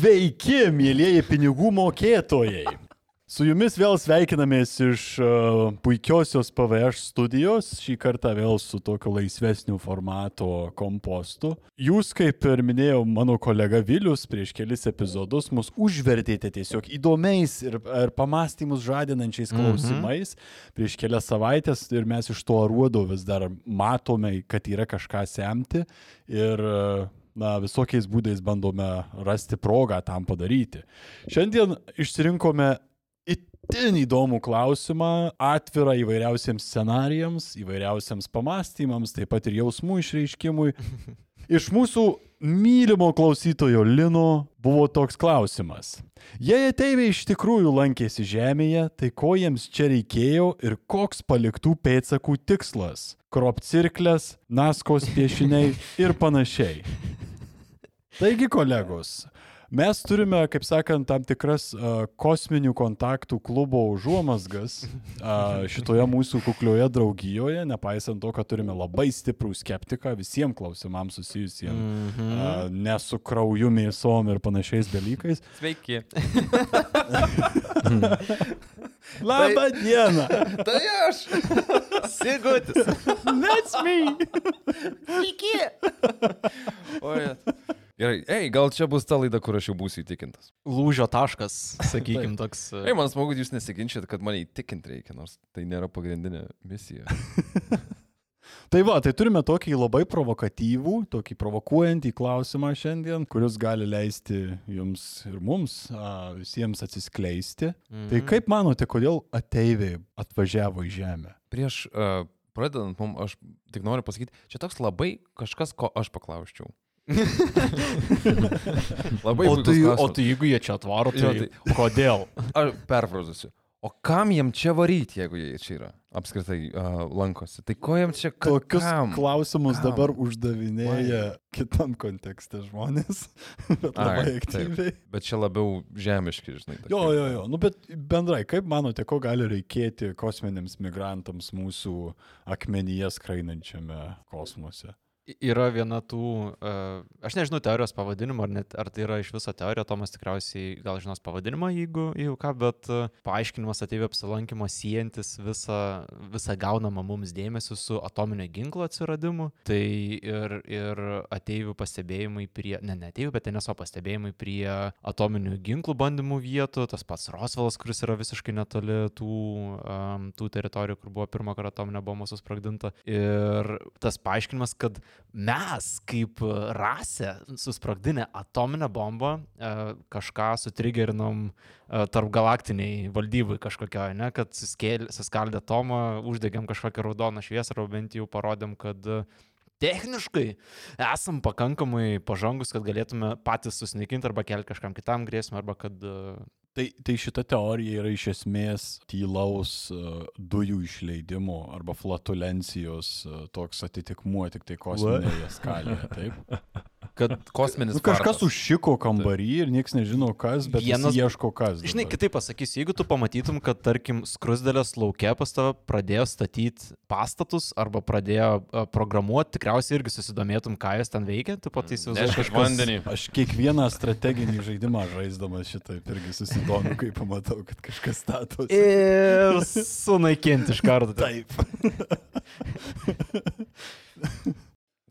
Sveiki, mėlyjeji pinigų mokėtojai. Su jumis vėl sveikinamės iš uh, puikiosios PVH studijos, šį kartą vėl su tokiu laisvesniu formato kompostu. Jūs, kaip ir minėjau, mano kolega Vilius prieš kelis epizodus mus užvertėte tiesiog įdomiais ir, ir pamastymus žadinančiais klausimais mhm. prieš kelias savaitės ir mes iš to aruodo vis dar matome, kad yra kažką semti ir uh, na, visokiais būdais bandome rasti progą tam padaryti. Šiandien išsirinkome itin įdomų klausimą, atvirą įvairiausiems scenarijams, įvairiausiams pamastymams, taip pat ir jausmų išreiškimui. Iš mūsų mylimo klausytojo Lino buvo toks klausimas. Jei ateiviai iš tikrųjų lankėsi Žemėje, tai ko jiems čia reikėjo ir koks paliktų pėdsakų tikslas? Kropcirklės, naskos piešiniai ir panašiai. Taigi, kolegos, Mes turime, kaip sakant, tam tikras uh, kosminių kontaktų klubo užuomasgas uh, šitoje mūsų kuklioje draugijoje, nepaisant to, kad turime labai stiprų skeptiką visiems klausimams susijusiems mm -hmm. uh, ne su krauju, mėsom ir panašiais dalykais. Sveiki. Labą tai, dieną. Tai aš. Sigutis. That's me. Sveiki. Oi. Gerai, ei, gal čia bus ta laida, kur aš jau būsiu įtikintas. Lūžio taškas, sakykim, toks. E, ei, man smagu, jūs nesiginčyt, kad mane įtikinti reikia, nors tai nėra pagrindinė misija. tai va, tai turime tokį labai provokatyvų, tokį provokuojantį klausimą šiandien, kuris gali leisti jums ir mums a, visiems atsiskleisti. Mm -hmm. Tai mhm. kaip manote, kodėl ateiviai atvažiavo į Žemę? Prieš uh, pradedant, mums aš tik noriu pasakyti, čia toks labai kažkas, ko aš paklausčiau. Labai o tai, o tai jeigu jie čia atvaro, tai, jo, tai kodėl? Aš perfrazuosiu. O kam jiem čia varyti, jeigu jie čia yra? Apskritai uh, lankosi. Tai ko jiem čia ka Tokius kam? klausimus kam? dabar uždavinėja Why? kitam kontekste žmonės. bet labai Ai, aktyviai. Taip. Bet čia labiau žemiški, žinai. Tokie. Jo, jo, jo. Nu, bet bendrai, kaip manote, ko gali reikėti kosminiams migrantams mūsų akmenyje skrainančiame kosmose? Yra viena tų, uh, aš nežinau teorijos pavadinimo, ar, net, ar tai yra iš viso teorija, Tomas tikriausiai gal žinos pavadinimą, jeigu jau ką, bet uh, paaiškinimas ateivių apsilankimo siejantis visą, visą gaunamą mums dėmesį su atominio ginklo atsiradimu. Tai ir, ir ateivių pastebėjimai prie, ne, ne ateivių, bet NSO pastebėjimai prie atominių ginklų bandymų vietų, tas pats Rosvelas, kuris yra visiškai netoli tų, um, tų teritorijų, kur buvo pirmą kartą atominė bomba susprogdinta. Ir tas paaiškinimas, kad mes kaip rasė susprogdinę atominę bombą e, kažką sutrigerinom e, tarp galaktiniai valdybai kažkokioje, ne, kad suskaldę atomą, uždegėm kažkokią raudoną šviesą, arba bent jau parodėm, kad techniškai esam pakankamai pažangus, kad galėtume patys susinaikinti arba kelti kažkam kitam grėsmę, arba kad Tai, tai šita teorija yra iš esmės tylaus uh, dujų išleidimo arba flatulencijos uh, toks atitikmuo tik tai kosminėje skalėje, taip? kad kosminis. Nu, kažkas vartas. užšiko kambarį ir niekas nežino kas, bet vienas ieško kas. Dabar. Žinai, kitaip pasakysiu, jeigu tu pamatytum, kad, tarkim, skrusdėlės laukia pas tave pradėjo statyti pastatus arba pradėjo programuoti, tikriausiai irgi susidomėtum, ką jis ten veikia, tu pat įsivaizduoji kažkas vandenį. Aš kiekvieną strateginį žaidimą žaisdamas šitaip irgi susidomiu, kai pamatau, kad kažkas statosi. Ir sunaikinti iš karto. Taip.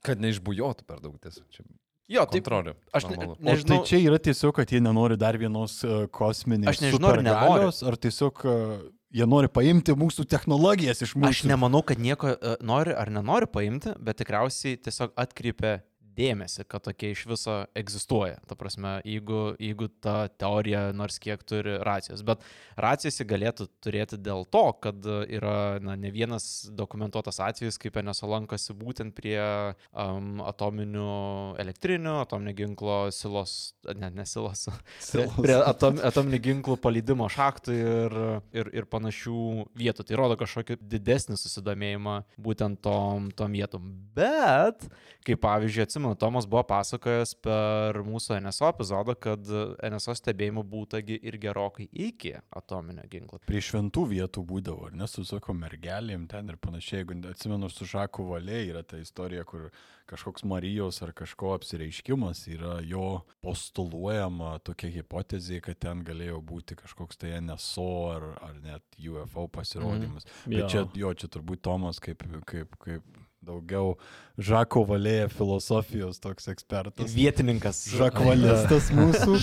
kad neišbujotų per daug tiesiog. Čia Jo, taip. Kontrolė. Aš ne, nežinau. O tai čia yra tiesiog, kad jie nenori dar vienos uh, kosminės. Aš nežinau, ar nenori. Ar tiesiog uh, jie nori paimti mūsų technologijas iš mūsų. Aš nemanau, kad nieko uh, nori ar nenori paimti, bet tikriausiai tiesiog atkreipia dėmesį, kad tokie iš viso egzistuoja. Ta prasme, jeigu, jeigu ta teorija nors kiek turi racijos. Bet racijos jį galėtų turėti dėl to, kad yra na, ne vienas dokumentuotas atvejis, kaip NSO lankosi būtent prie um, atominių elektrinių, atominio ginklo silos, ne, ne silos, silos. prie atom, atominių ginklų paleidimo šachtų ir, ir, ir panašių vietų. Tai rodo kažkokį didesnį susidomėjimą būtent tom, tom vietom. Bet, kaip pavyzdžiui, atsimenu, atsimenu, Tomas buvo pasakojęs per mūsų NSO epizodą, kad NSO stebėjimo būtagi ir gerokai iki atominio ginklo. Prie šventų vietų būdavo, ar ne, su sako mergelėm ten ir panašiai. Jeigu atsimenu, su Žaku Valė yra ta istorija, kur kažkoks Marijos ar kažko apsireiškimas yra jo postuluojama tokia hipotezė, kad ten galėjo būti kažkoks tai NSO ar, ar net UFO pasirodymas. Mm. Bet čia, jo, čia turbūt Tomas kaip, kaip, kaip daugiau Žako Valėja filosofijos toks ekspertas. Vietininkas. Žakvalistas mūsų.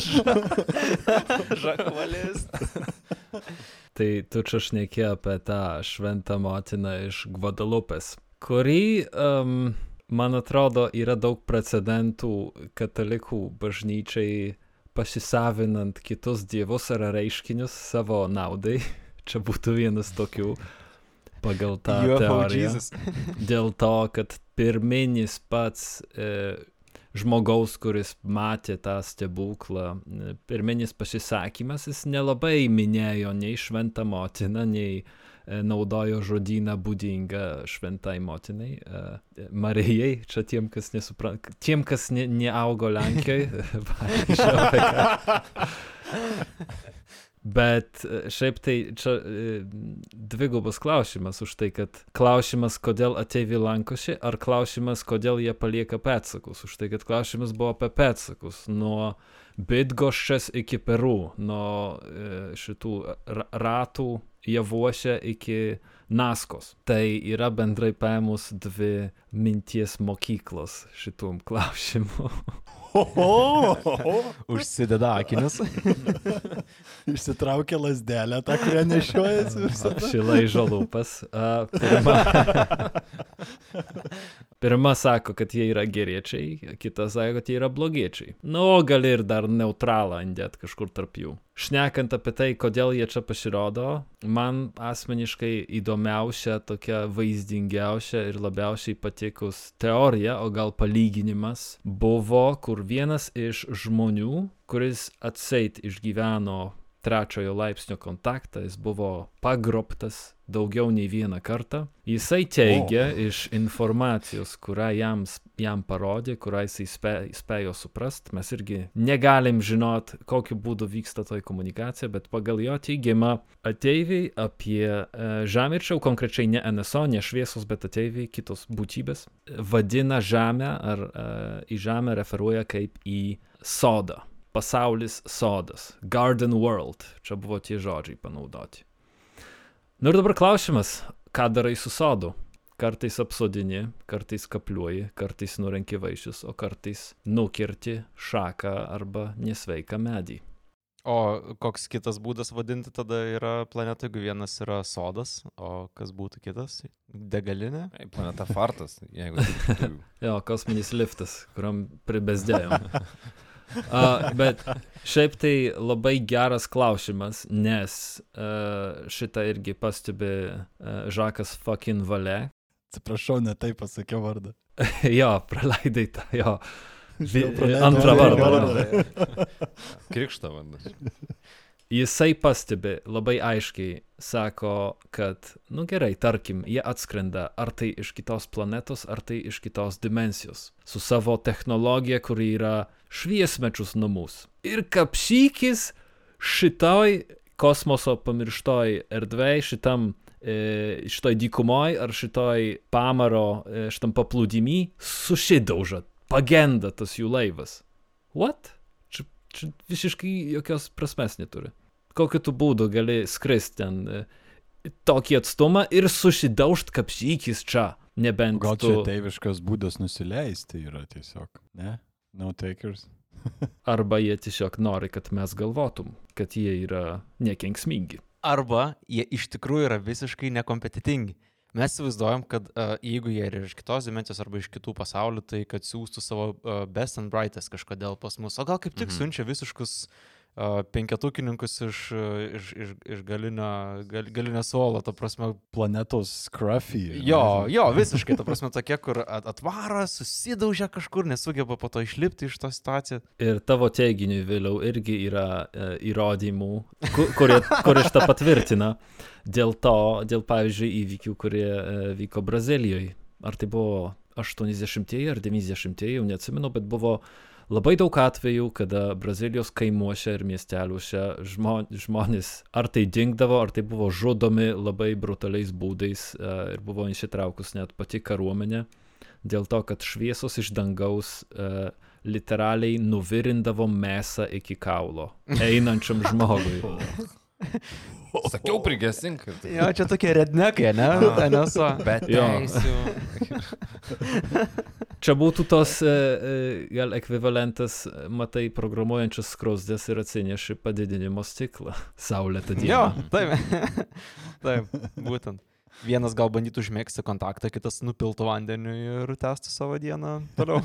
Žakvalistas. tai tu čia šnekė apie tą šventą motiną iš Guadalupės, kurį um, man atrodo, yra daug precedentų katalikų bažnyčiai pasisavinant kitus dievus ar reiškinius savo naudai. Čia būtų vienas tokių pagal tą teoriją. Dėl to, kad pirminis pats e, žmogaus, kuris matė tą stebuklą, e, pirminis pasisakymas, jis nelabai minėjo nei šventą motiną, nei E, naudojo žodyną būdingą šventai motinai, e, Marijai, čia tiem, kas nesupranta, tiem, kas ne, neaugo Lenkijoje. Bet e, šiaip tai čia dvigubas klausimas už tai, kad klausimas, kodėl ateiviai lankosi, ar klausimas, kodėl jie palieka pėdsakus. Už tai, kad klausimas buvo apie pėdsakus. Nuo Bidgoščias iki Peru, nuo šitų ratų javuose iki Naskos. Tai yra bendrai paėmus dvi minties mokyklos šitum klausimu. Užsideda akinius. Išsitraukia lasdelę, tą, kurią nešiojasi. Šilai žalupas. Uh, pirma, pirma sako, kad jie yra geriečiai, kita sako, kad jie yra blogiečiai. Nu, gali ir dar neutralą indėt kažkur tarp jų. Šnekant apie tai, kodėl jie čia pasirodo, man asmeniškai įdomiausia, tokia vaizdingiausia ir labiausiai patikus teorija, o gal palyginimas, buvo, kur vienas iš žmonių, kuris atseit išgyveno trečiojo laipsnio kontaktą, jis buvo pagrobtas daugiau nei vieną kartą. Jisai teigia oh. iš informacijos, kurią jam, jam parodė, kurią jisai spė, spėjo suprast, mes irgi negalim žinot, kokiu būdu vyksta toj komunikacija, bet pagal jo teigimą ateiviai apie e, žemėčiau, konkrečiai ne NSO, ne šviesos, bet ateiviai, kitos būtybės, vadina žemę ar e, į žemę referuoja kaip į sodą pasaulis sodas, Garden World, čia buvo tie žodžiai panaudoti. Na nu ir dabar klausimas, ką darai su sodu? Kartais apsodini, kartais kapliuoji, kartais nurenki vaisius, o kartais nukirti šaką arba nesveiką medį. O koks kitas būdas vadinti tada yra planeta, jeigu vienas yra sodas, o kas būtų kitas? Degalinė? Planeta Fartas, jeigu. jo, kosminis liftas, kuriam pribesdėjom. Uh, bet šiaip tai labai geras klausimas, nes uh, šitą irgi pastebi uh, Žakas fucking Valė. Atsiprašau, ne taip pasakiau vardą. jo, praleidai tą, jo. Antrą vardą. Krikštą vardas. Jisai pastebi labai aiškiai, sako, kad, nu gerai, tarkim, jie atskrenda ar tai iš kitos planetos, ar tai iš kitos dimensijos, su savo technologija, kuri yra šviesmečius mūsų. Ir kapšykis šitoj kosmoso pamirštoj erdvėj, šitam e, šitoj dykumoj ar šitoj pamaro, e, šitam paplūdimy susidauža, pagenda tas jų laivas. What? Čia, visiškai jokios prasmės neturi. Kokiu tu būdu gali skristi ten e, tokį atstumą ir susidaužt kapšykis čia. Nebent Gal čia tu... teiviškas būdas nusileisti yra tiesiog, ne? No takers. Arba jie tiesiog nori, kad mes galvotum, kad jie yra nekenksmingi. Arba jie iš tikrųjų yra visiškai nekompetitingi. Mes įsivaizduojam, kad uh, jeigu jie yra iš kitos dimensijos arba iš kitų pasaulių, tai kad siūstų savo uh, best and brightest kažkodėl pas mus. O gal kaip tik mhm. siunčia visiškus uh, penketukininkus iš, iš, iš, iš galinio, gal, galinio suolo, ta prasme. Planetos scruffy. Jo, jo, visiškai, ta prasme, tokie, kur atvara, susidaužia kažkur, nesugeba po to išlipti iš tos situacijos. Ir tavo teiginiui vėliau irgi yra e, įrodymų, kur, kurie, kurie šitą patvirtina. Dėl to, dėl pavyzdžiui įvykių, kurie e, vyko Brazilijoje. Ar tai buvo 80-ieji ar 90-ieji, jau neatsimenu, bet buvo labai daug atvejų, kada Brazilijos kaimuose ir miesteliuose žmo, žmonės ar tai dingdavo, ar tai buvo žudomi labai brutaliais būdais e, ir buvo įsitraukus net pati kariuomenė dėl to, kad šviesos iš dangaus uh, literaliai nuvirindavo mesą iki kaulo einančiam žmogui. Sakiau, prigesink. Jo, čia tokie rednekai, ne? NSO. Bet Jo. teisių. Čia būtų tos e, e, gal ekvivalentas, matai, programuojančias skrosdės ir atsineši padidinimo stiklą. Saulėtą dieną. Jo, taip. taip, būtent. Vienas gal bandytų užmėgsti kontaktą, kitas nupiltų vandeniu ir tęstų savo dieną toliau.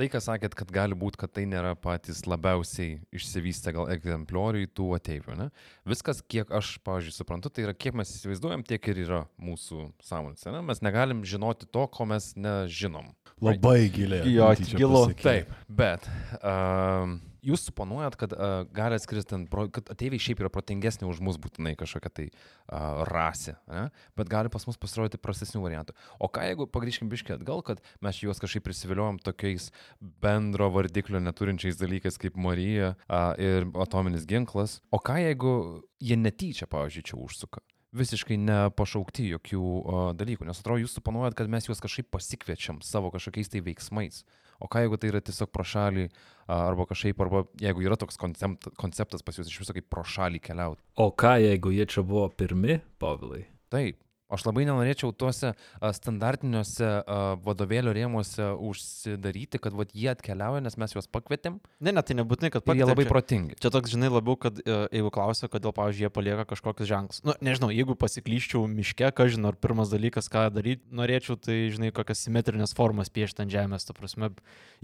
Tai, ką sakėt, kad gali būti, kad tai nėra patys labiausiai išsivystę gal egzemplioriai tų ateivių, ne? Viskas, kiek aš, pavyzdžiui, suprantu, tai yra kiek mes įsivaizduojam, tiek ir yra mūsų sąmonėse, ne? Mes negalim žinoti to, ko mes nežinom. Labai giliai. Jo, gilu. Taip, bet um, jūs suponuojat, kad uh, gali atskristi, kad ateiviai šiaip yra protingesni už mus būtinai kažkokia tai uh, rasė, ne? bet gali pas mus pasirodyti prastesnių variantų. O ką jeigu pagrįžkim biškį atgal, kad mes juos kažkaip prisiviliojom tokiais bendro vardiklio neturinčiais dalykais kaip Marija uh, ir atominis ginklas, o ką jeigu jie netyčia, pavyzdžiui, čia užsuka? visiškai nepašaukti jokių o, dalykų, nes atrodo, jūs suponuojat, kad mes juos kažkaip pasikviečiam savo kažkokiais tai veiksmais. O ką jeigu tai yra tiesiog pro šalį, arba kažkaip, arba jeigu yra toks koncept, konceptas pas jūs iš viso kaip pro šalį keliauti. O ką, jeigu jie čia buvo pirmi, Povilai? Taip. Aš labai nenorėčiau tuose standartiniuose vadovėlio rėmuose užsidaryti, kad vat, jie atkeliauja, nes mes juos pakvietėm Ne, ne, tai nebūtinai, kad ir jie labai pakvietė. protingi. Čia toks, žinai, labiau, kad e, jeigu klausia, kodėl, pavyzdžiui, jie palieka kažkokius ženklus. Nu, nežinau, jeigu pasiklyščiau miške, ką žinau, ar pirmas dalykas, ką daryti norėčiau, tai, žinai, kokias simetrinės formas piešti ant žemės, ta prasme,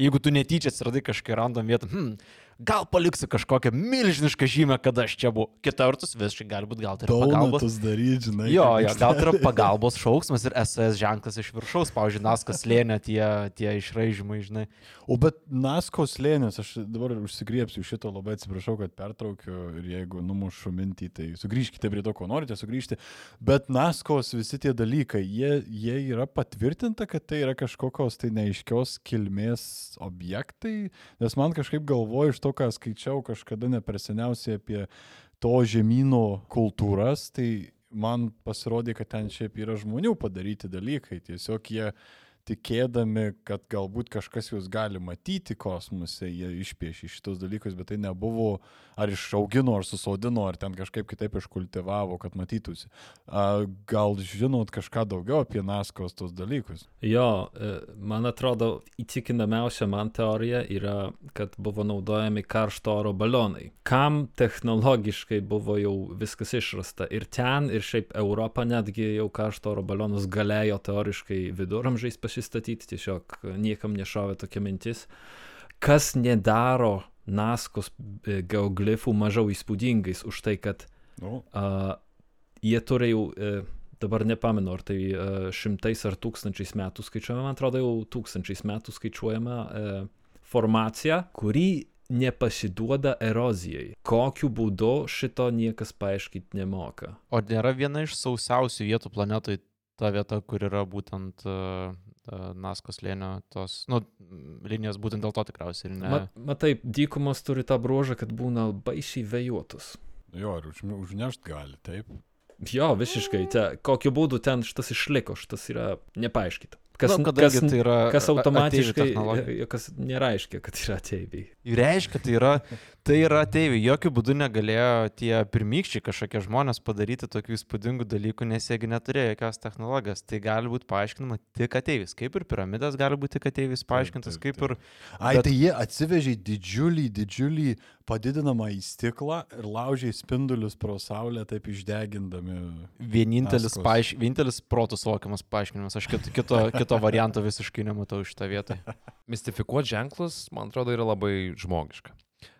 jeigu tu netyčia atsiradai kažkokią random vietą, hmm, gal paliksiu kažkokią milžinišką žymę, kad aš čia buvau. Kita vertus, visiškai gali būti, gal tai yra pagalbos. Daryti, žinai. Jo, jo, gal tai yra pagalbos šauksmas ir SS ženklas iš viršaus, pavyzdžiui, Naskas lėnė tie, tie išraižymai, žinai. O bet Nasko slėnis, aš dabar užsigriepsiu šito, labai atsiprašau, kad pertraukiu ir jeigu numušu mintį, tai sugrįžkite prie to, ko norite sugrįžti. Bet Naskos visi tie dalykai, jie, jie yra patvirtinta, kad tai yra kažkokios tai neaiškios kilmės objektai, nes man kažkaip galvoju iš to, ką skaičiau kažkada ne per seniausiai apie to žemynų kultūras, tai man pasirodė, kad ten šiaip yra žmonių padaryti dalykai. Tiesiog jie tikėdami, kad galbūt kažkas juos gali matyti kosmose, jie išpiešė šitos dalykus, bet tai nebuvo ar išaugino, ar susodino, ar ten kažkaip kitaip iškultivavo, kad matytųsi. Gal žinot kažką daugiau apie Naskos tos dalykus? Jo, e, man atrodo, įtikinamiausia man teorija yra, kad buvo naudojami karšto oro balionai. Kam technologiškai buvo jau viskas išrasta. Ir ten, ir šiaip Europą netgi jau karšto oro balionus galėjo teoriškai viduramžiais pasistatyti, tiesiog niekam nešovė tokia mintis. Kas nedaro Naskos e, geoglifų mažiau įspūdingais už tai, kad Nu, Uh, jie turi jau, uh, dabar nepamenu, ar tai uh, šimtais ar tūkstančiais metų skaičiuojama, man atrodo, jau tūkstančiais metų skaičiuojama uh, formacija, kuri nepasiduoda erozijai. Kokiu būdu šito niekas paaiškinti nemoka. O nėra viena iš sausiausių vietų planetoje ta vieta, kur yra būtent uh, uh, Naskos lėnio tos, nu, linijos būtent dėl to tikriausiai ir ne. Ma, matai, dykumos turi tą bruožą, kad būna baisiai vėjuotus. jo, ir už, užnešt gali, taip. Jo, visiškai, te, kokiu būdu ten šitas išliko, šitas yra nepaaiškita. Kas, nu, kas, tai yra kas automatiškai, technologija. kas nereiškia, kad yra ateiviai. Reiškia, tai yra, tai yra ateiviai. Jokių būdų negalėjo tie pirmykščiai kažkokie žmonės padaryti tokių įspūdingų dalykų, nes jiegi neturėjo jokios technologijos. Tai gali būti paaiškinama tik ateivis. Kaip ir piramidas gali būti tik ateivis paaiškintas, taip, kaip ir... Ai, Bet- tai jie atsivežė didžiulį, didžiulį padidinamą į stiklą ir laužė spindulius pro saulę, taip išdegindami. Vienintelis, paaiš... Vienintelis protų suvokiamas paaiškinimas. Aš kito, kito, kito varianto visiškai nematau šitą vietą. Mistifikuoti ženklus, man atrodo, yra labai žmogiška.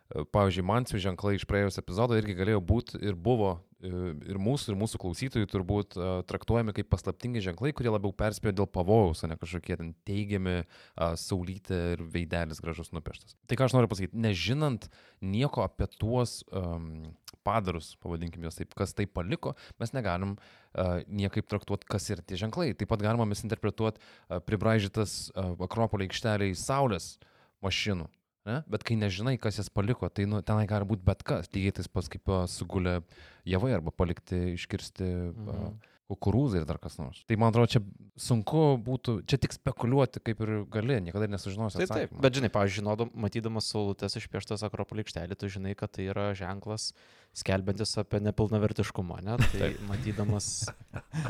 E, Pavyzdžiui, Mansių ženklai iš praėjusio epizodo irgi galėjo būti ir buvo e, ir mūsų, ir mūsų klausytojų turbūt e, traktuojami kaip paslaptingi ženklai, kurie labiau perspėjo dėl pavojaus, o ne kažkokie ten teigiami saulytė ir veidelis gražus nupieštas. Tai ką aš noriu pasakyti, nežinant nieko apie tuos um, padarus, pavadinkim juos taip, kas tai paliko, mes negalim uh, niekaip traktuoti, kas yra tie ženklai. Taip pat galima misinterpretuoti uh, pribraižytas uh, Akropolio aikšteliai Saulės mašinų. Ne? Bet kai nežinai, kas jas paliko, tai nu, tenai gali būti bet kas. Lygiai tas pats kaip sugulė javai arba palikti, iškirsti Mhm. kukurūzai ir dar kas nors. Tai man atrodo, čia sunku būtų, čia tik spekuliuoti kaip ir gali, niekada nesužinosi. Taip, taip. atsakymo. Bet žinai, pavyzdžiui, žinodam, matydamas saulutės išpieštas Akropolio aikštelį, tu žinai, kad tai yra ženklas skelbiantis apie nepilnavertiškumą, ne? Tai matydamas,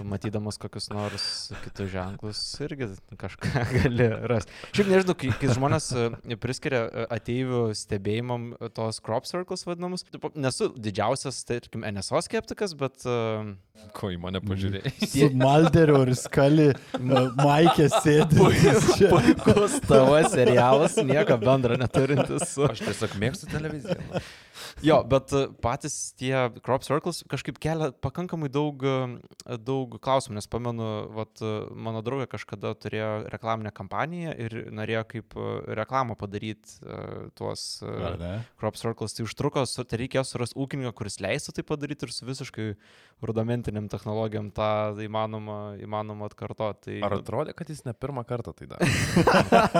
matydamas kokius nors kitus ženklus irgi kažką gali rasti. Šiaip nežinau, kai, kai žmonės e, priskiria e, ateivių stebėjimam e, tos crop circles vadinamus, nesu didžiausias, tarkim, NSO skeptikas, bet uh, Ko į mane pažiūrėjai? Su Malderiu ir Skali Maikė sėdi. puikus tavo serialas, nieko bendro neturintis su Aš tiesiog mėgstu televiziją. Jo, bet e, patys tie crop circles kažkaip kelia pakankamai daug, e, daug klausimų, nes pamenu, vat, e, mano draugė kažkada turėjo reklaminę kampaniją ir norėjo kaip e, reklamą padaryti tuos crop circles, tai užtruko, tai reikėjo surasti ūkininką, kuris leistų tai padaryti ir su visiškai rudamentiniam technologijom tą įmanoma, įmanoma atkartoti. Tai, Ar atrodė, kad jis ne pirmą kartą tai darė?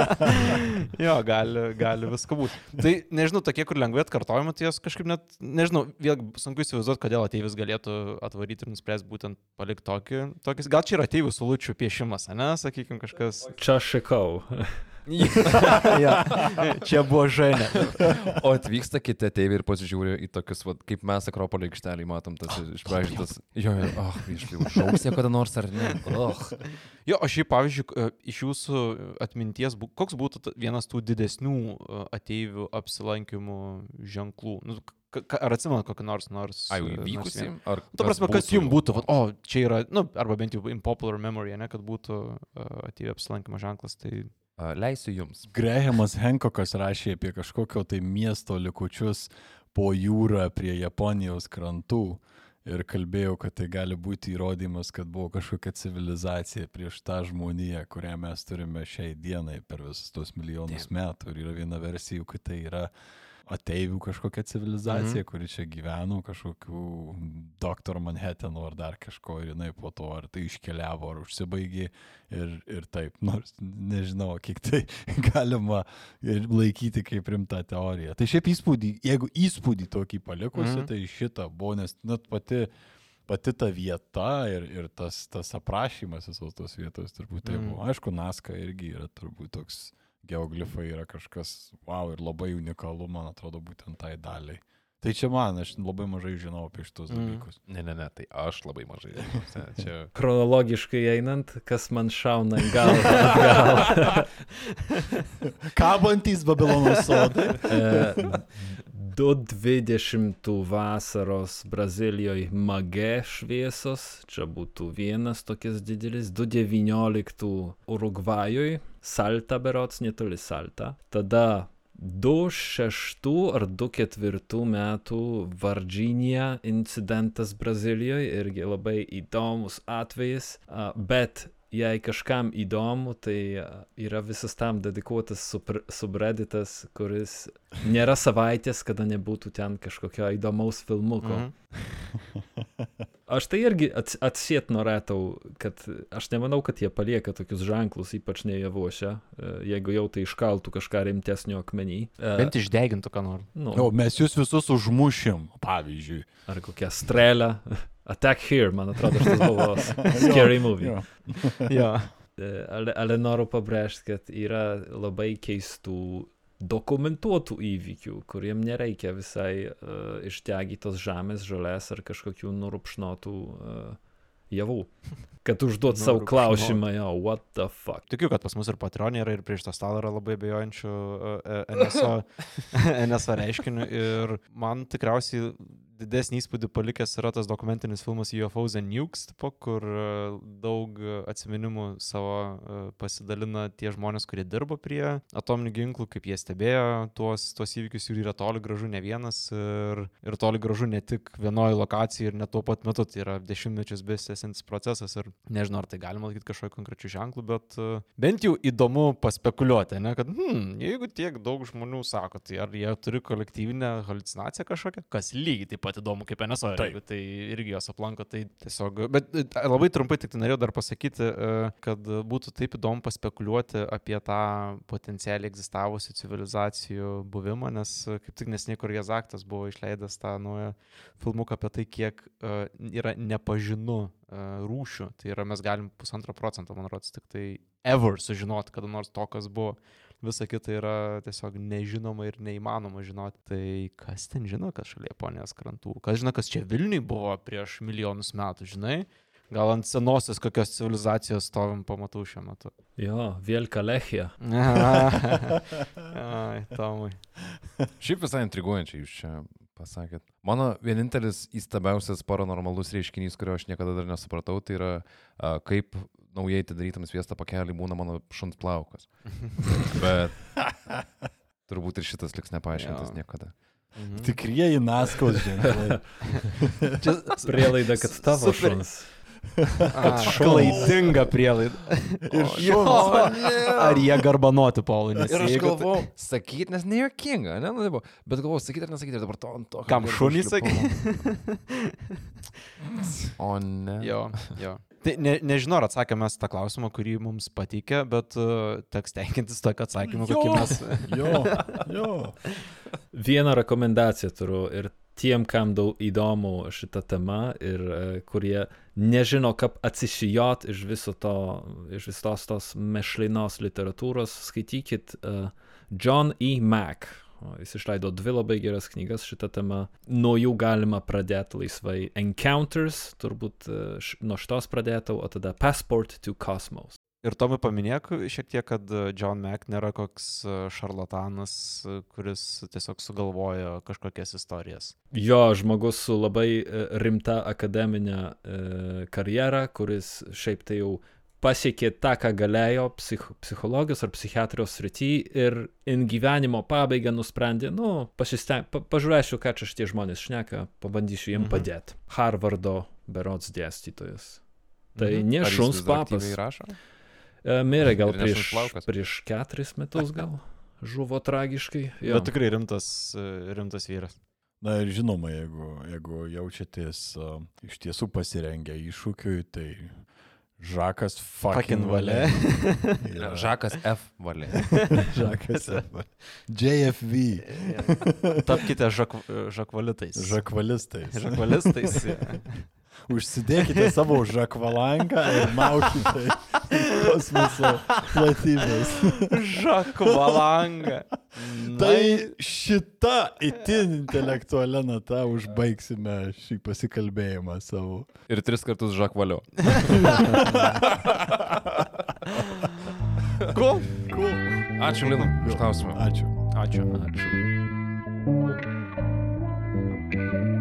jo, gali, gali visko būti. Tai nežinau, tokie, kur lengvai atkartojami, tai jos kažkaip net, nežinau, vėl sunku įsivaizduoti, kodėl ateivis galėtų atvaryti ir nuspręsti būtent palikti tokį, tokį. Gal čia yra ateivių sulučių piešimas, ne, sakykime, kažkas. Čia šikau. ja, čia buvo žainė. O atvyksta kiti ateiviai ir pasižiūri į tokius, vat, kaip mes Akropolio aikštelį matom, tas išbražytas. Jo, jo, oh, išliau, užaugs jie kada nors ar ne. Oh. Jo, o šiaip, pavyzdžiui, iš jūsų atminties, bū- koks būtų vienas tų didesnių ateivių apsilankimų ženklų? Nu, ar atsimenat kokį nors nors? Ai, įvykusi? Ar Nu, Ta prasme, kas jums būtų, vat, o, čia yra, nu, arba bent jau in popular memory, ne, kad būtų uh, atėjų apsilankimo ženklas, tai... A, Leisiu jums. Grahamas Hankokas rašė apie kažkokio tai miesto likučius po jūrą prie Japonijos krantų ir kalbėjau, kad tai gali būti įrodymas, kad buvo kažkokia civilizacija prieš tą žmoniją, kurią mes turime šiai dienai per visus tos milijonus metų. Ir yra viena versija, kad tai yra ateivių kažkokia civilizacija, mhm. kuri čia gyveno, kažkokių Dr. Manhattano ar dar kažko ir jinai po to ar tai iškeliavo ar užsibaigė ir, ir taip, nors nežinau, kiek tai galima laikyti kaip rimta teorija. Tai šiaip įspūdį, jeigu įspūdį tokį palikusi, Mhm. tai šitą buvo, nes net pati, pati ta vieta ir, ir tas, tas aprašymas visos tos vietos turbūt tai Mhm. buvo. Aišku, Naska irgi yra turbūt toks geoglifai yra kažkas, wow, ir labai unikalu, man atrodo, būtent tai daliai. Tai čia man, aš labai mažai žinau apie šitus Mhm. dalykus. Ne, ne, ne, tai aš labai mažai. žinau. Čia Chronologiškai einant, kas man šauna į galvą. Kabantys Babilono sodai. E, 2.20 vasaros Brazilijoje mage šviesos, čia būtų vienas tokias didelis, 2.19 Urugvajoje, Salta berots, netoli Salta. Tada 2.6 ar 2.4 metų Virginija incidentas Brazilijoje, irgi labai įdomus atvejis, bet jei kažkam įdomu, tai yra visas tam dedikuotas subredditas, kuris nėra savaitės, kada nebūtų ten kažkokio įdomaus filmuko. Mhm. Aš tai irgi ats atsiet norėtau, kad aš nemanau, kad jie palieka tokius ženklus, ypač ne javuose, e, jeigu jau tai iškaltų kažką rimtesnio akmenį. E, Bent išdegintų, ką nors. nu, O mes jūs visus užmušim, pavyzdžiui. ar kokią strėlę. Attack here, man atrodo, šitas buvo scary movie. Jo. Jo. E, Ale, ale noriu pabrėžti, kad yra labai keistų dokumentuotų įvykių, kuriem nereikia visai uh, ištegytos žemės, žolės ar kažkokių nurupšnotų uh, javų. Kad užduot savo klausimą, jo, what the fuck. Tikiu, kad pas mus ir Patreon yra, ir prieš tą stalą yra labai bejojančių e, NSO, NSO reiškinių. Ir man tikriausiai didesnį įspūdį palikęs yra tas dokumentinis filmas UFOs and Nukes, tipo, kur e, daug atsiminimų savo e, pasidalina tie žmonės, kurie dirba prie atominių ginklų, kaip jie stebėjo tuos, tuos įvykius ir yra toli gražu ne vienas ir, ir toli gražu ne tik vienoje lokacijoje ir net tuo pat metu, tai yra dešimtmečius besėsintis procesas ir nežinau, ar tai galima laikyti kažkokiu konkrečiu ženklu, bet e, bent jau įdomu paspekuliuoti, ne, kad hmm, jeigu tiek daug žmonių sako, tai ar jie turi kolektyvinę halucinaciją kažkokią, kas lygiai taip pat įdomu kaip NSO, jeigu tai irgi jos aplanko, tai tiesiog, bet e, labai trumpai tik tai norėjau dar pasakyti, e, kad būtų taip įdomu paspekuliuoti apie tą potencialiai egzistavusių civilizacijų buvimą, nes e, kaip tik nesiniai kur Jazaktas buvo išleidęs tą naują filmuką apie tai, kiek yra nepažinu rūšių, tai yra mes galim pusantro procento, man rodos, tik tai ever sužinoti, kada nors to, kas buvo visa kita yra tiesiog nežinoma ir neįmanoma žinoti. Tai kas ten žino, kas šalia Japonijos krantų? Kas žino, kas čia Vilniui buvo prieš milijonus metų, žinai? Gal ant senosios kokios civilizacijos stovim, pamatau šiuo metu. Jo, Vielka Lechija. Ai, Tomai. Šiaip visai intriguojančiai jūs čia pasakėt. Mano vienintelis įstabiausias paranormalus reiškinys, kurio aš niekada dar nesupratau, tai yra kaip naujai atidarytam sviesto pakelį būna mano šuns plaukas. Bet turbūt ir šitas liks nepaaiškintas niekada. Mhm. Tikrieji naskos ženklai. Čia Prielaida, kad tavo Super. šuns. klaidinga prielaida. Ir Jo, Ar jie garbanoti, Paulai? Ir aš galvoju, sakyti, nes nejuokinga, ne? Nu, tai buvo. Bet galvoju, sakyti ar nesakyti, ir dabar to ant to. Kam šunį užlipu. O ne. Jo, jo. Tai ne, nežinau, ar atsakėme mes tą klausimą, kurį mums pateikė, bet uh, teks tenkintis tokio atsakymu, kokį mes. Jo, jo. Vieną rekomendaciją turiu ir tiem, kam daug įdomu šita tema ir e, kurie nežino, kaip atsišijot iš viso to, iš visos tos mešlinos literatūros, skaitykit uh, John E. Mack. Jis išleido dvi labai geras knygas šitą temą. Nuo jų galima pradėti laisvai. Encounters, turbūt e, nuo šitos pradėtų, o tada Passport to Cosmos. Ir Tomai paminėk šiek tiek, kad John Mack nėra koks uh, šarlatanas, uh, kuris tiesiog sugalvojo kažkokias istorijas. Jo, žmogus su labai e, rimta akademinė e, karjera, kuris šiaip tai jau pasiekė tą, ką galėjo psich psichologijos ar psichiatrijos srity ir in gyvenimo pabaigą nusprendė, nu, pasisteng, pa, pažiūrėsiu, ką čia šitie žmonės šneka, pabandysiu jiem Mhm. padėti. Harvardo berods dėstytojas. Tai Mhm. ne šuns papas. E, Mirė gal prieš, prieš keturis metus gal. Žuvo tragiškai. Jo. Bet tikrai rimtas, uh, rimtas vyras. Na ir žinoma, jeigu, jeigu jaučiatės uh, iš tiesų pasirengę iššūkiui, tai Žakas fucking Fucking valė. Yra Žakas F valė. Žakas. JFV. Tapkite žak, žakvalitais. Žakvalistais. Žakvalistais. užsidėkite savo žakvalanką ir maukite kosmoso platybės. Žakvalanga. Tai šita itin intelektualia nata užbaigsime šį pasikalbėjimą savo. Ir tris kartus žakvaliu. cool. cool. Ačiū, Lina, už klausimą. Ačiū. Ačiū. Ačiū. Ačiū.